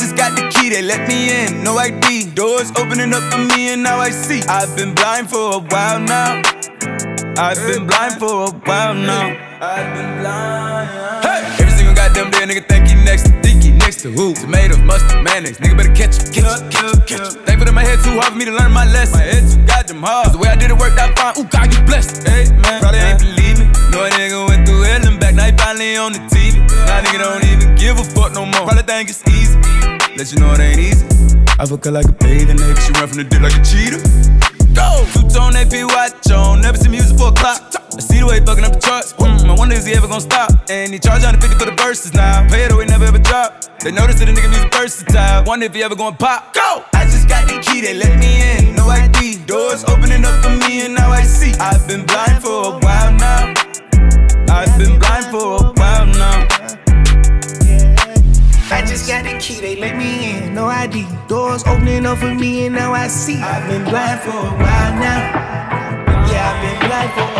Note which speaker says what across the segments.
Speaker 1: just got the key, they let me in, no ID. Doors opening up for me, and now I see. I've been blind for a while now. I've been blind for a while now. I've been blind. Hey! Every single goddamn day, nigga think he next. Think he next to who? Tomatoes, mustard, mayonnaise. Nigga better catch him, catch him, catch him, catch him. Thankful that my head too hard for me to learn my lesson. My head too goddamn hard. Cause the way I did it worked out fine. Ooh, God, you blessed. Hey, man. Probably ain't believe me. No nigga went through hell and back. Now he finally on the TV. Now nigga don't even give a fuck no more. Probably think it's easy. Let you know it ain't easy. I fuck her like a bathing ape. She run from the dick like a cheetah. Go! Two tone AP watch on. Never see music for a clock. I see the way he fucking up the charts. Mm, I wonder is he ever gonna stop? And he charge 150 for the verses now. Pay it away, never ever drop. They notice that the nigga music versatile. Wonder if he ever gonna pop. Go! I just got the key, they let me in. No ID. Doors opening up for me, and now I see. I've been blind for a while now. I've been blind for a while now.
Speaker 2: I just got the key, they let me in, no ID. Doors opening up for me, and now I see. I've been blind for a while now. Yeah, I've been blind for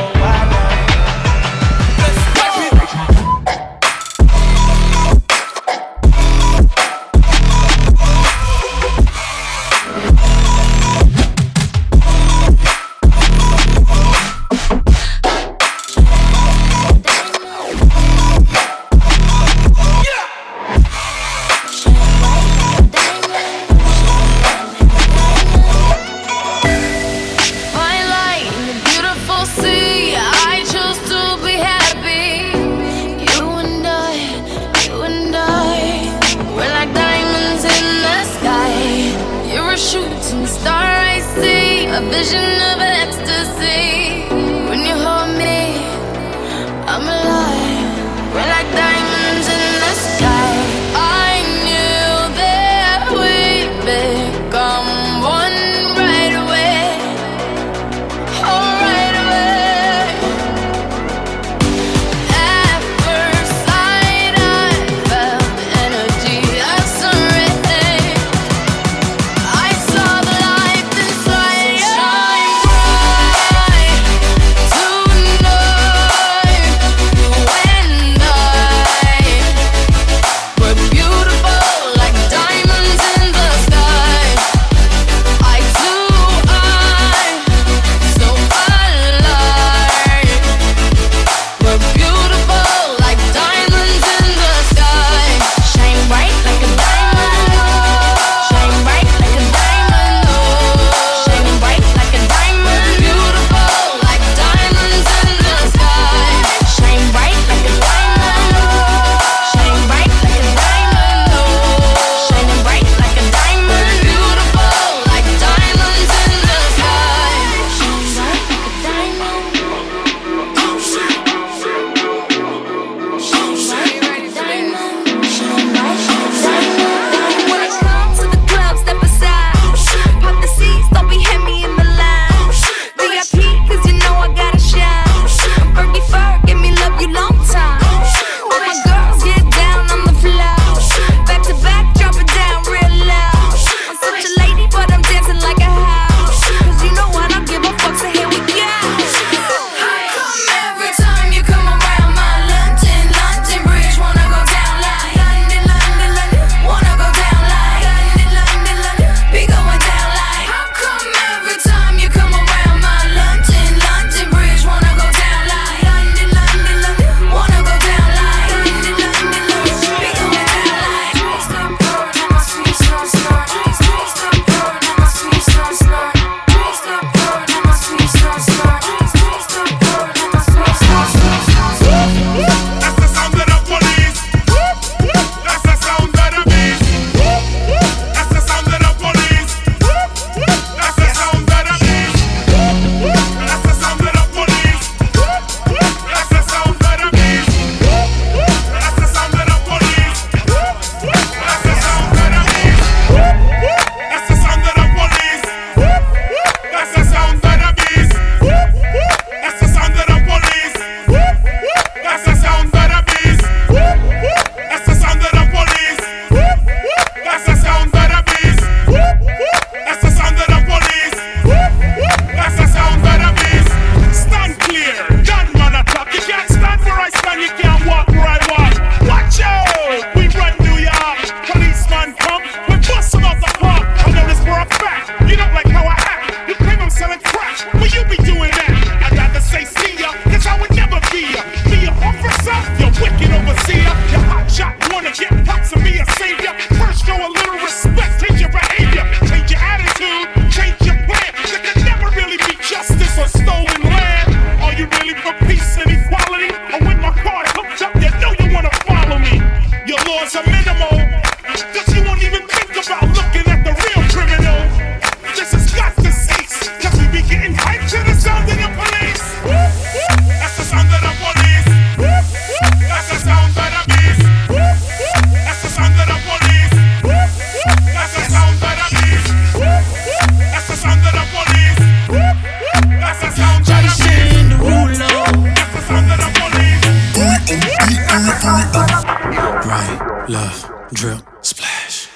Speaker 3: Love, drip, splash.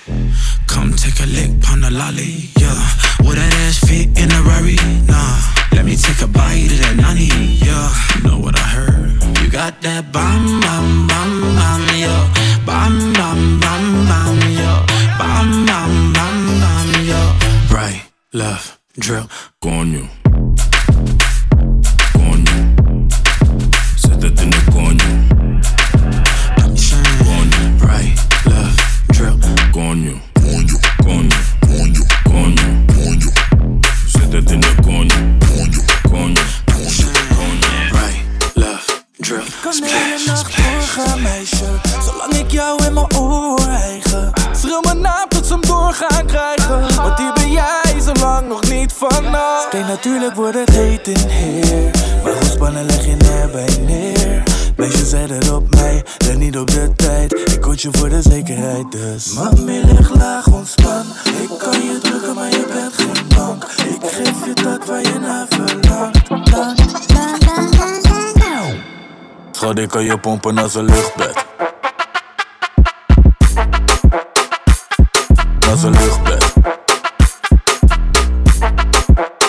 Speaker 3: Come take a lick, on the lolly,
Speaker 4: yeah. Would that ass fit in a Rari? Nah. Let me take a bite of that nani, yeah. You know what I heard? You got that bomb
Speaker 5: Zal ik kan je
Speaker 4: pompen als een luchtbed. Als een luchtbed.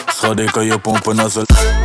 Speaker 4: Schat, ik kan je pompen als een luchtbed.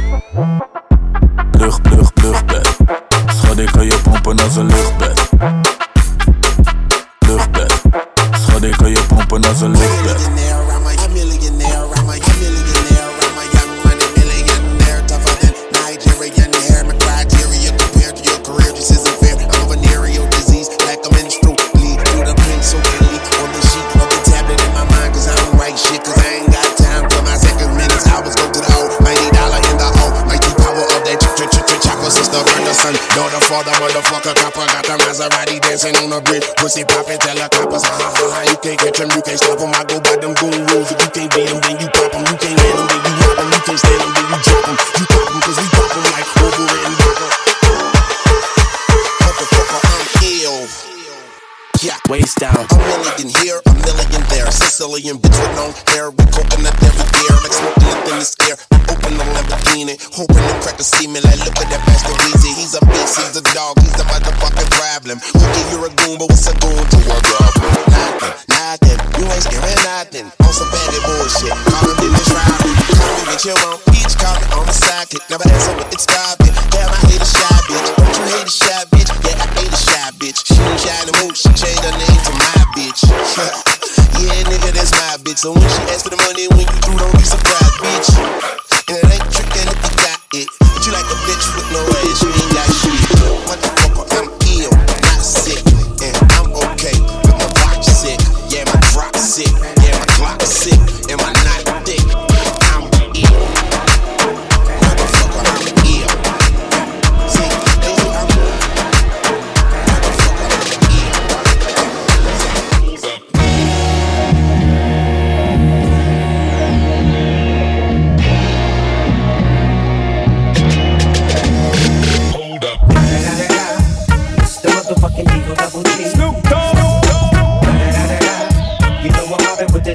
Speaker 6: Sicilian bitch with long hair. We coconut every year, like smoking the thinnest air. I open the Lamborghini, hoping the crack a see me. Like, look at that bastard Weezy. He's a bitch, he's a dog, he's the motherfucking problem. Okay, you're a goon, but what's a goon to a goblin? Nothing, nothing. You ain't scaring nothing. On some baggy bullshit. Call him in the trial. Call me with You want peach, call me on the sidekick. Never answer with it's private. Damn, I hate a shy bitch. Don't you hate a shy So when she asked for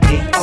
Speaker 6: melody.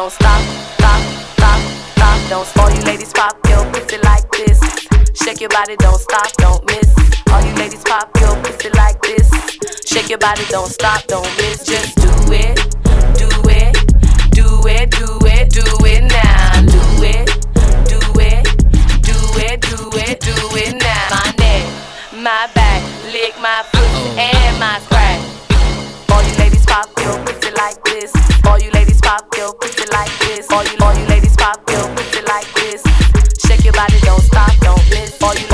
Speaker 6: Don't
Speaker 3: stop, stop, stop, stop. Don't all you ladies pop your pussy like this. Shake your body, don't stop, don't miss. All you ladies pop your pussy like this. Shake your body, don't stop, don't miss. Just do it, do it, do it, do it, do it now. Do it, do it, do it, do it, do it now. My neck, my back, lick my foot and my scratch. All you ladies pop your pussy like this. All you ladies pop your pussy like this. All you, all you ladies pop your pussy like this. Shake your body, don't stop, don't miss. All you,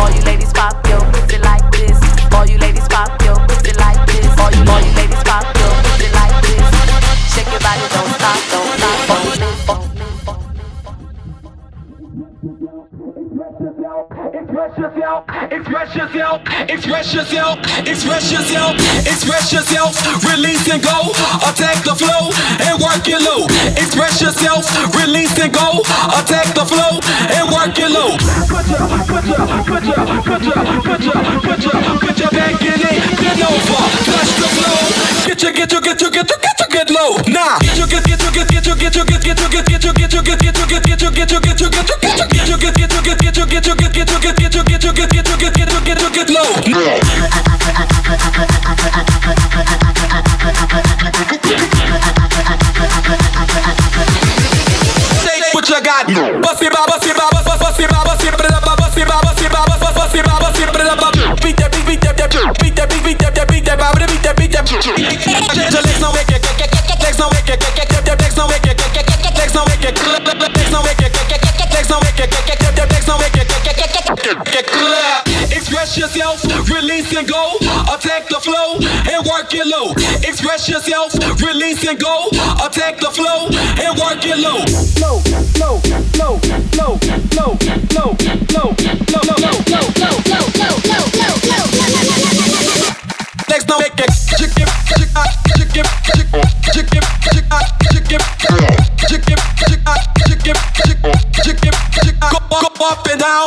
Speaker 7: Express yourself, express yourself, express yourself, express yourself, express yourself, release and go, attack the flow and work it low. Express yourself, release and go, attack the flow and work it low. Put your, put your, put your, put your, put your, put your, put your back in it, bend over, touch the flow. Get your, get your, get your, get your, get your, get low. Nah, get your, get, get your, get, get your, get your, get, get your, get, your, get your, get, your, get, get your, get your, get your, get your, get your, get your, get your, get, get your, get, get your, get your, get, get your, get, get get get, get your, get, get your, get your, get low. Say what you got. Bust it, bust it, bust it, bust it, bust it, bust it, bust it, bust it, bust it, bust it, bust it, bust it, beat that, beat that, beat that, beat that, beat that, beat that, beat that, beat that, beat that. Legs no it, legs no make legs no make it, no make it, get clear. Express yourself, release and go. Attack the flow and work it low. Express yourself, release and go. Attack the flow and work it low. Low, low, low, low, low, low, low, low, low, low, low. low, low, low, low, low, low, low. Next no make it chicken chicken chicken chicken up and down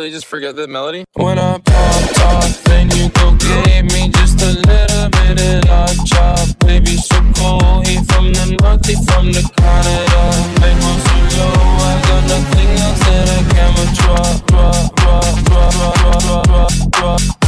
Speaker 8: really just forget the melody? When I popped off, then you go gave me just a little bit of love chop. Baby, so cold, he from the north, he from the Canada. I go so low, I got nothing else that I can withdraw. Draw, draw, draw, draw, draw, draw, draw, draw.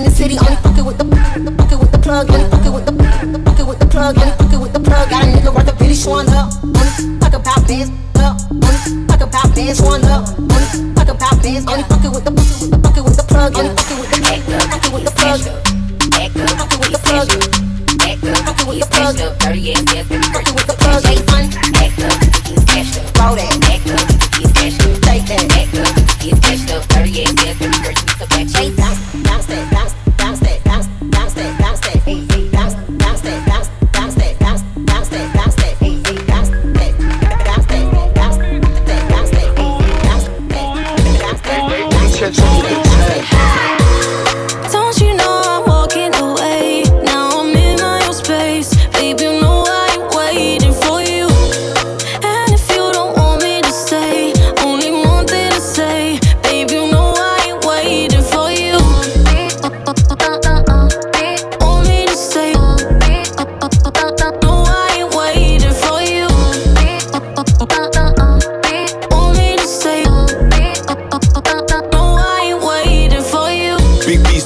Speaker 9: in the city, only fuckin' with the fuckin' with the plug, only fuckin' with the fuckin' with the plug, only fuckin' with the plug. Got a nigga worth a penny showing up, only fuck about bands up, only fuck about bands showing up,
Speaker 10: only fuck about bands, only fuckin' with the fuckin' with the plug, only fuckin' with the fuckin' with the plug, Fuckin' with the plug. Fuckin' with the plug, dirty ass, fucking with the plug, ain't fun.
Speaker 11: Roll that.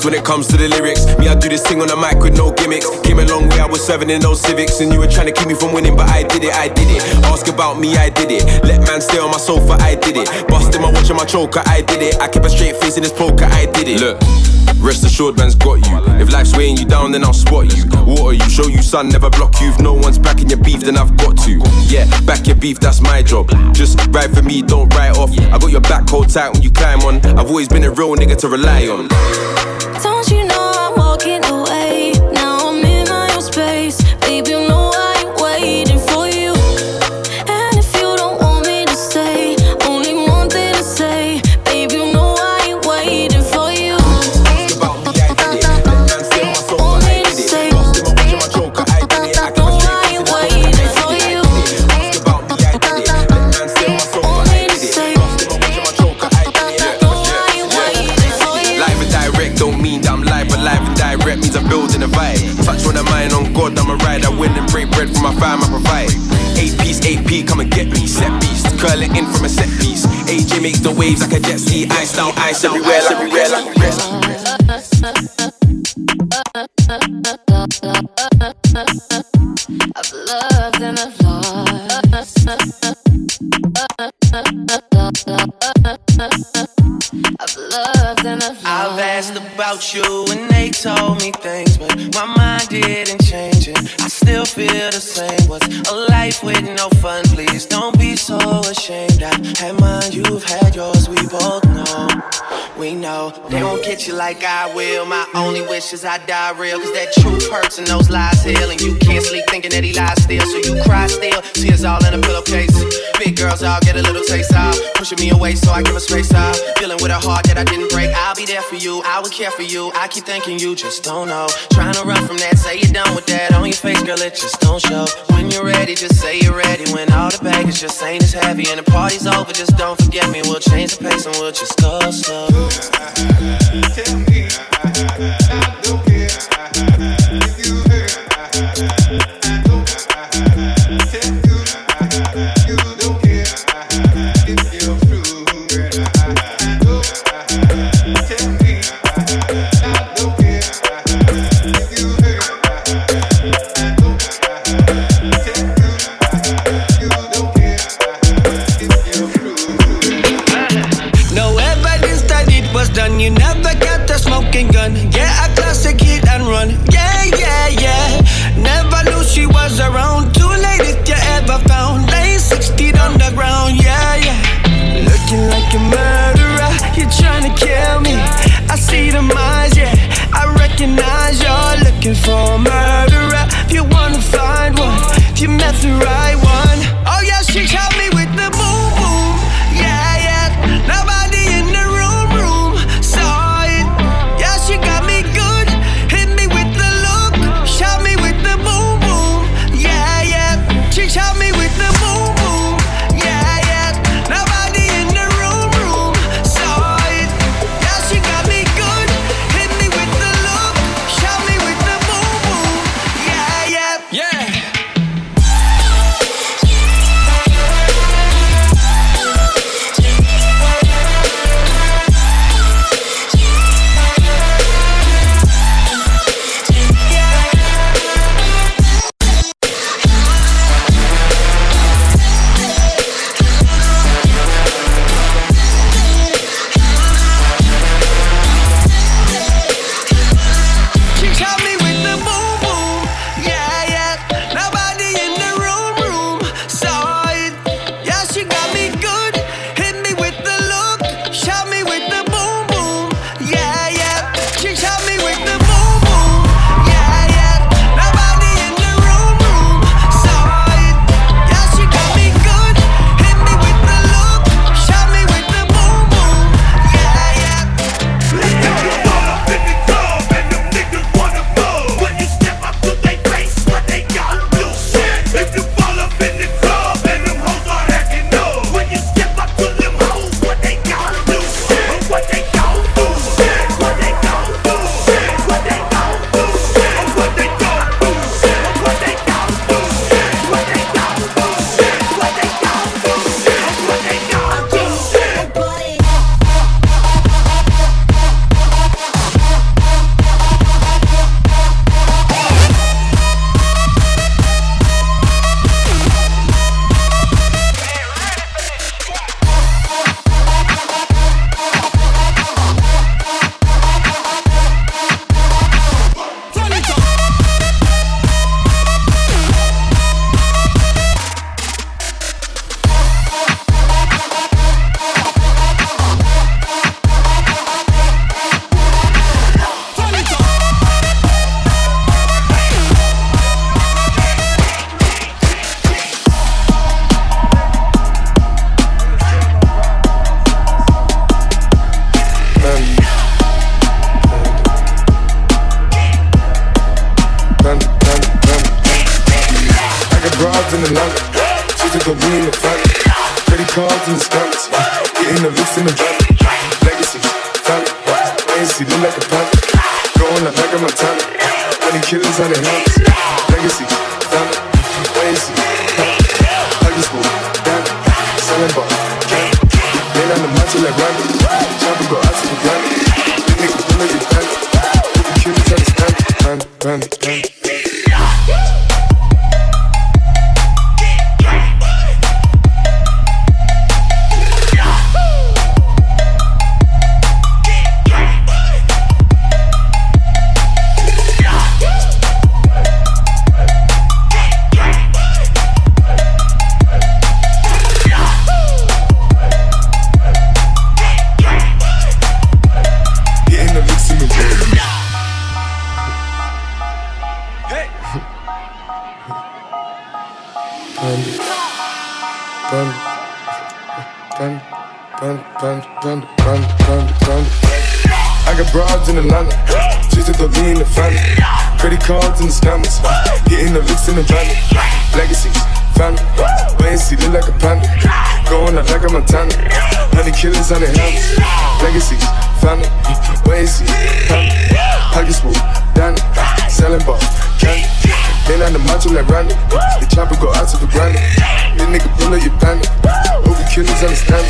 Speaker 11: When it comes to the lyrics. Me, I do this thing on the mic with no gimmicks. Came a long way, I was serving in those civics. And you were trying to keep me from winning, but I did it, I did it. Ask about me, I did it. Let man stay on my sofa, I did it. Busting my watch and my choker, I did it. I kept a straight face in this poker, I did it. Look. Rest assured, man's got you. If life's weighing you down, then I'll spot you. Water you, show you sun, never block you. If no one's backing your beef, then I've got to. Yeah, back your beef, that's my job. Just ride for me, don't write off. I got your back hold tight when you climb on. I've always been a real nigga to rely on. Bread for my fam, I provide. Eight piece, AP, come and get me. Set beast, curl it in from a set piece. AJ makes the waves like a jet ski. Ice down, ice everywhere, like everywhere, like rest.
Speaker 10: I've loved and I've lost. I've loved and I've lost.
Speaker 12: I've asked about you and they told me things, know they won't get you like I will. My only wish is I die real, cause that truth hurts and those lies heal. And you can't sleep thinking that he lies still, so you cry still. Tears all in a pillowcase. Big girls all get a little taste out, pushing me away so I give a space out. Dealing with a heart that I didn't break. I'll be there for you, I will care for you. I keep thinking you just don't know. Trying to run from that, say you're done with that. On your face, girl, it just don't show. When you're ready, just say you're ready. When all the baggage just ain't as heavy and the party's over, just don't forget me. We'll change the pace and we'll just go slow.
Speaker 13: No like I'm a tonic. When killers had the.
Speaker 14: Legacy, diamond, lazy, hug school, diamond, selling can't. Been on the matcha like. Macy, pockets full, done, selling ball, done. Then on the macho like Ronnie, the chopper go out to the granny. This nigga pull up your bandit, over killers on the stand.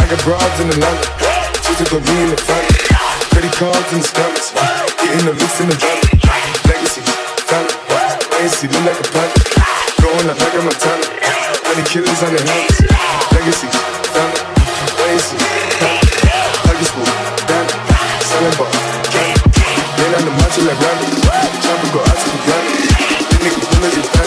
Speaker 14: I got broads in the land, just to the be in the front. Credit cards in the stamps, getting the mix in the drum. Legacy, family, ANC look like a planet. Going like up like a Montana, many killers on their hands. Legacy. running back. Then I'm the match like Randy. Tropical, I to the Randy. Then they can pull it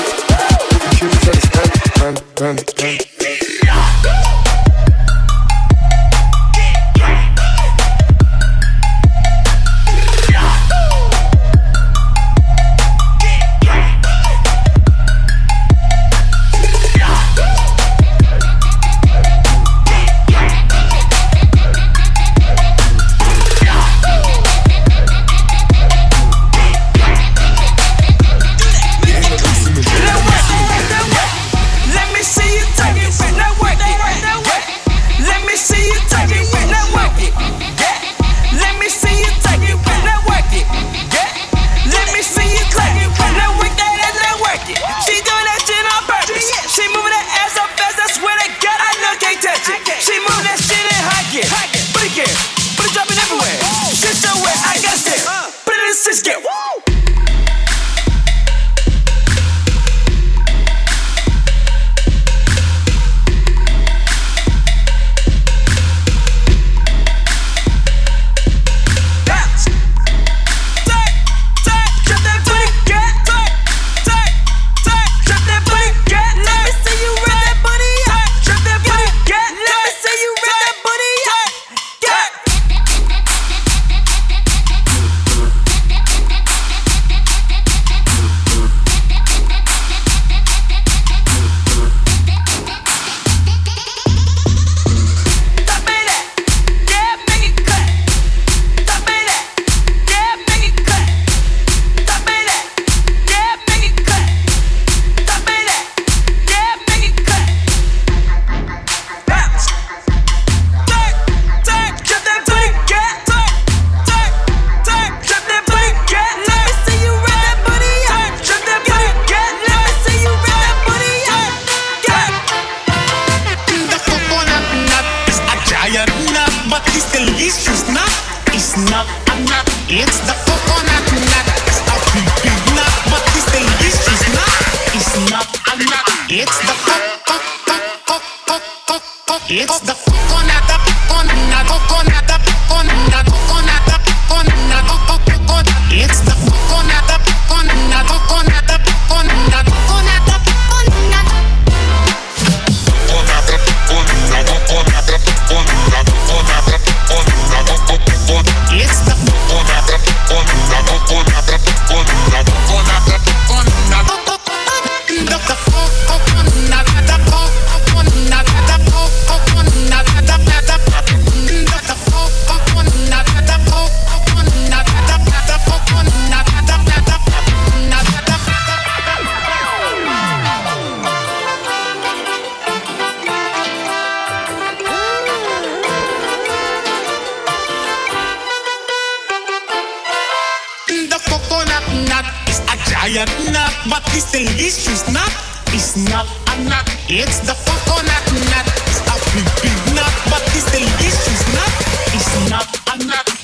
Speaker 15: but this thing is she's not. It's not a knock. It's the fuck on that not Stop me, big knock, but this thing is she's not. It's not a.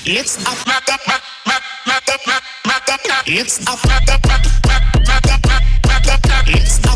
Speaker 15: It's a knock, knock, knock, knock, knock, knock, knock. It's a knock, knock, knock, knock, knock, knock, knock. It's a